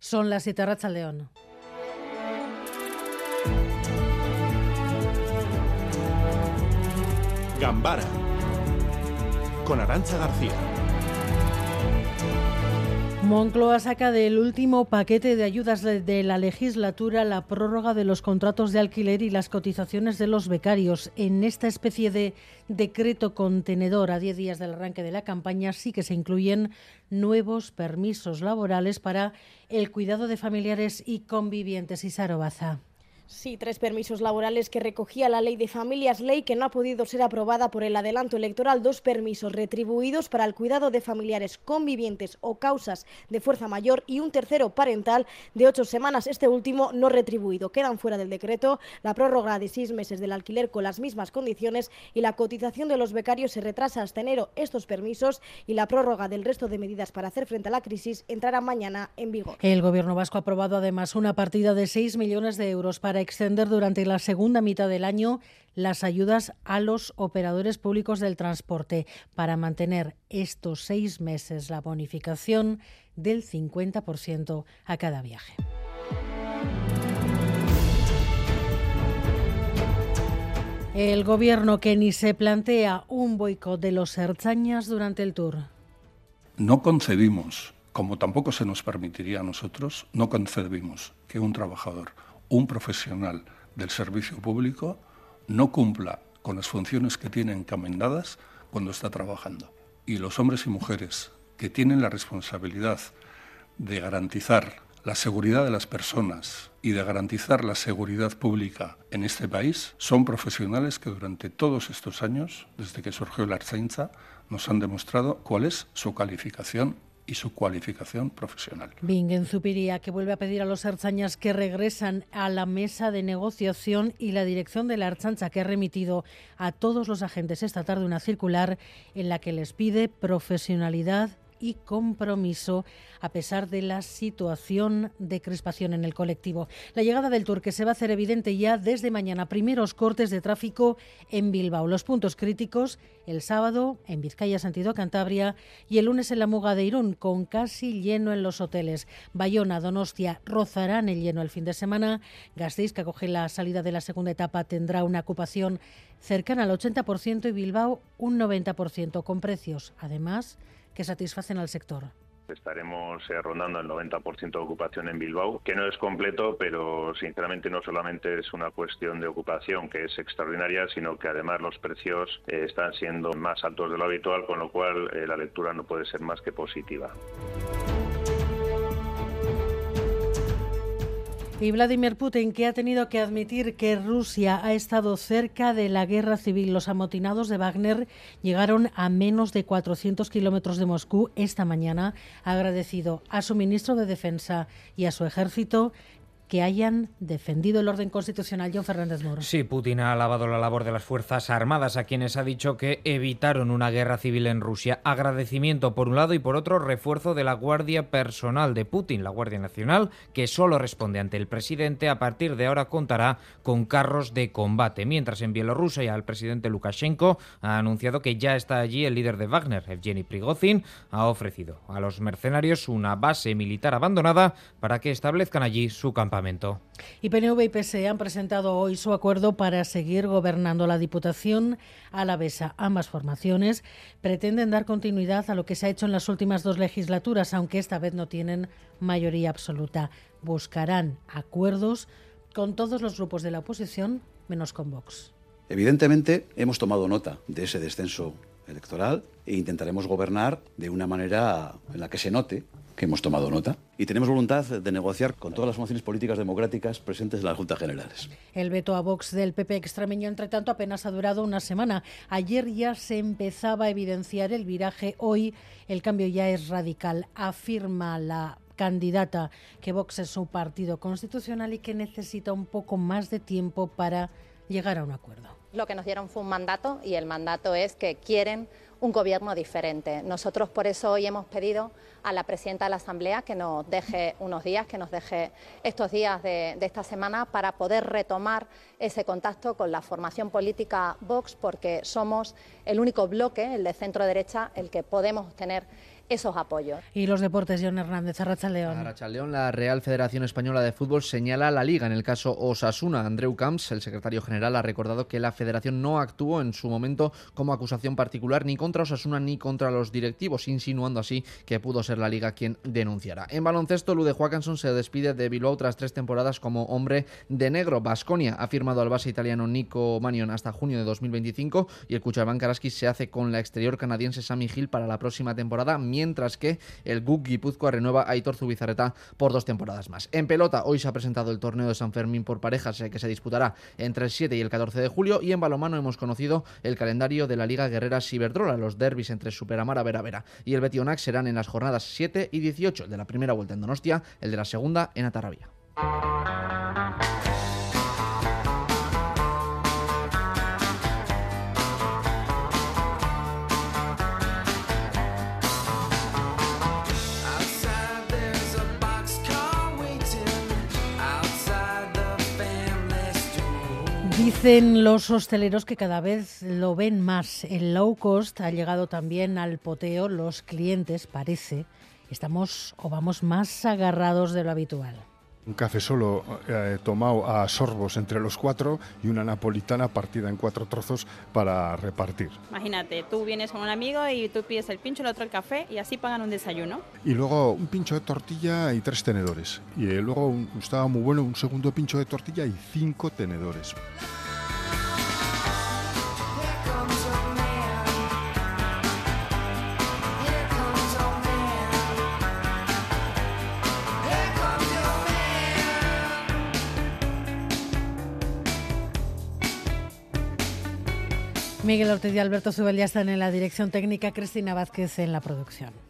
Son las siete al León. Gambara con Arancha García. Moncloa saca del último paquete de ayudas de la legislatura la prórroga de los contratos de alquiler y las cotizaciones de los becarios. En esta especie de decreto contenedor a 10 días del arranque de la campaña sí que se incluyen nuevos permisos laborales para el cuidado de familiares y convivientes. Y Sarobaza. Sí, tres permisos laborales que recogía la ley de familias, ley que no ha podido ser aprobada por el adelanto electoral, dos permisos retribuidos para el cuidado de familiares convivientes o causas de fuerza mayor y un tercero parental de ocho semanas, este último no retribuido. Quedan fuera del decreto la prórroga de seis meses del alquiler con las mismas condiciones y la cotización de los becarios se retrasa hasta enero. Estos permisos y la prórroga del resto de medidas para hacer frente a la crisis entrarán mañana en vigor. El Gobierno vasco ha aprobado además una partida de seis millones de euros para extender durante la segunda mitad del año las ayudas a los operadores públicos del transporte para mantener estos seis meses la bonificación del 50% a cada viaje. El gobierno que ni se plantea un boicot de los Erzañas durante el tour. No concebimos, como tampoco se nos permitiría a nosotros, no concebimos que un trabajador un profesional del servicio público no cumpla con las funciones que tiene encomendadas cuando está trabajando. Y los hombres y mujeres que tienen la responsabilidad de garantizar la seguridad de las personas y de garantizar la seguridad pública en este país son profesionales que durante todos estos años, desde que surgió la Arzainza, nos han demostrado cuál es su calificación y su cualificación profesional. Bingen Zupiría, que vuelve a pedir a los arzañas que regresan a la mesa de negociación y la dirección de la Archancha, que ha remitido a todos los agentes esta tarde una circular en la que les pide profesionalidad y compromiso a pesar de la situación de crispación en el colectivo. La llegada del Tour que se va a hacer evidente ya desde mañana. Primeros cortes de tráfico en Bilbao. Los puntos críticos el sábado en Vizcaya, Sentido Cantabria y el lunes en la Muga de Irún con casi lleno en los hoteles. Bayona, Donostia rozarán el lleno el fin de semana. Gasteiz, que acoge la salida de la segunda etapa, tendrá una ocupación cercana al 80% y Bilbao un 90% con precios. Además, que satisfacen al sector. Estaremos eh, rondando el 90% de ocupación en Bilbao, que no es completo, pero sinceramente no solamente es una cuestión de ocupación que es extraordinaria, sino que además los precios eh, están siendo más altos de lo habitual, con lo cual eh, la lectura no puede ser más que positiva. Y Vladimir Putin, que ha tenido que admitir que Rusia ha estado cerca de la guerra civil. Los amotinados de Wagner llegaron a menos de 400 kilómetros de Moscú esta mañana. Agradecido a su ministro de Defensa y a su ejército que hayan defendido el orden constitucional. John Fernández Moro. Sí, Putin ha alabado la labor de las Fuerzas Armadas, a quienes ha dicho que evitaron una guerra civil en Rusia. Agradecimiento por un lado y por otro refuerzo de la Guardia Personal de Putin, la Guardia Nacional, que solo responde ante el presidente. A partir de ahora contará con carros de combate. Mientras en Bielorrusia el presidente Lukashenko ha anunciado que ya está allí el líder de Wagner, Evgeny Prigozhin, ha ofrecido a los mercenarios una base militar abandonada para que establezcan allí su campaña. Y PNV y PSE han presentado hoy su acuerdo para seguir gobernando la Diputación a la Besa. Ambas formaciones pretenden dar continuidad a lo que se ha hecho en las últimas dos legislaturas, aunque esta vez no tienen mayoría absoluta. Buscarán acuerdos con todos los grupos de la oposición, menos con Vox. Evidentemente, hemos tomado nota de ese descenso electoral e intentaremos gobernar de una manera en la que se note que hemos tomado nota y tenemos voluntad de negociar con todas las formaciones políticas democráticas presentes en las Juntas Generales. El veto a Vox del PP extremeño, entre tanto, apenas ha durado una semana. Ayer ya se empezaba a evidenciar el viraje, hoy el cambio ya es radical. Afirma la candidata que Vox es su partido constitucional y que necesita un poco más de tiempo para llegar a un acuerdo. Lo que nos dieron fue un mandato y el mandato es que quieren un gobierno diferente. Nosotros por eso hoy hemos pedido a la presidenta de la Asamblea que nos deje unos días, que nos deje estos días de, esta semana para poder retomar ese contacto con la formación política Vox, porque somos el único bloque, el de centro derecha, el que podemos tener esos apoyos. Y los deportes, John Hernández, Arrachaldeón. Arrachaldeón, la Real Federación Española de Fútbol señala a la Liga. En el caso Osasuna, Andreu Camps, el secretario general, ha recordado que la federación no actuó en su momento como acusación particular ni contra Osasuna ni contra los directivos, insinuando así que pudo ser la Liga quien denunciara. En baloncesto, Lude Joaquinson se despide de Bilbao tras tres temporadas como hombre de negro. Basconia ha firmado al base italiano Nico Manion hasta junio de 2025 y el Cuchabán Karaski se hace con la exterior canadiense Sammy Hill para la próxima temporada, mientras que el GUC Guipúzcoa renueva a Aitor Zubizarreta por dos temporadas más. En pelota, hoy se ha presentado el torneo de San Fermín por parejas que se disputará entre el 7 y el 14 de julio y en balomano hemos conocido el calendario de la Liga Guerrera Ciberdrola, los derbis entre Superamara Vera Vera y el Betionac serán en las jornadas 7 y 18 de la primera vuelta en Donostia, el de la segunda en Atarrabía. Dicen los hosteleros que cada vez lo ven más. El low cost ha llegado también al poteo. Los clientes, parece, estamos o vamos más agarrados de lo habitual. Un café solo eh, tomado a sorbos entre los cuatro y una napolitana partida en cuatro trozos para repartir. Imagínate, tú vienes con un amigo y tú pides el pincho, el otro el café y así pagan un desayuno. Y luego un pincho de tortilla y tres tenedores. Y eh, luego un, estaba muy bueno un segundo pincho de tortilla y cinco tenedores. Miguel Ortiz y Alberto Zubel ya están en la dirección técnica, Cristina Vázquez en la producción.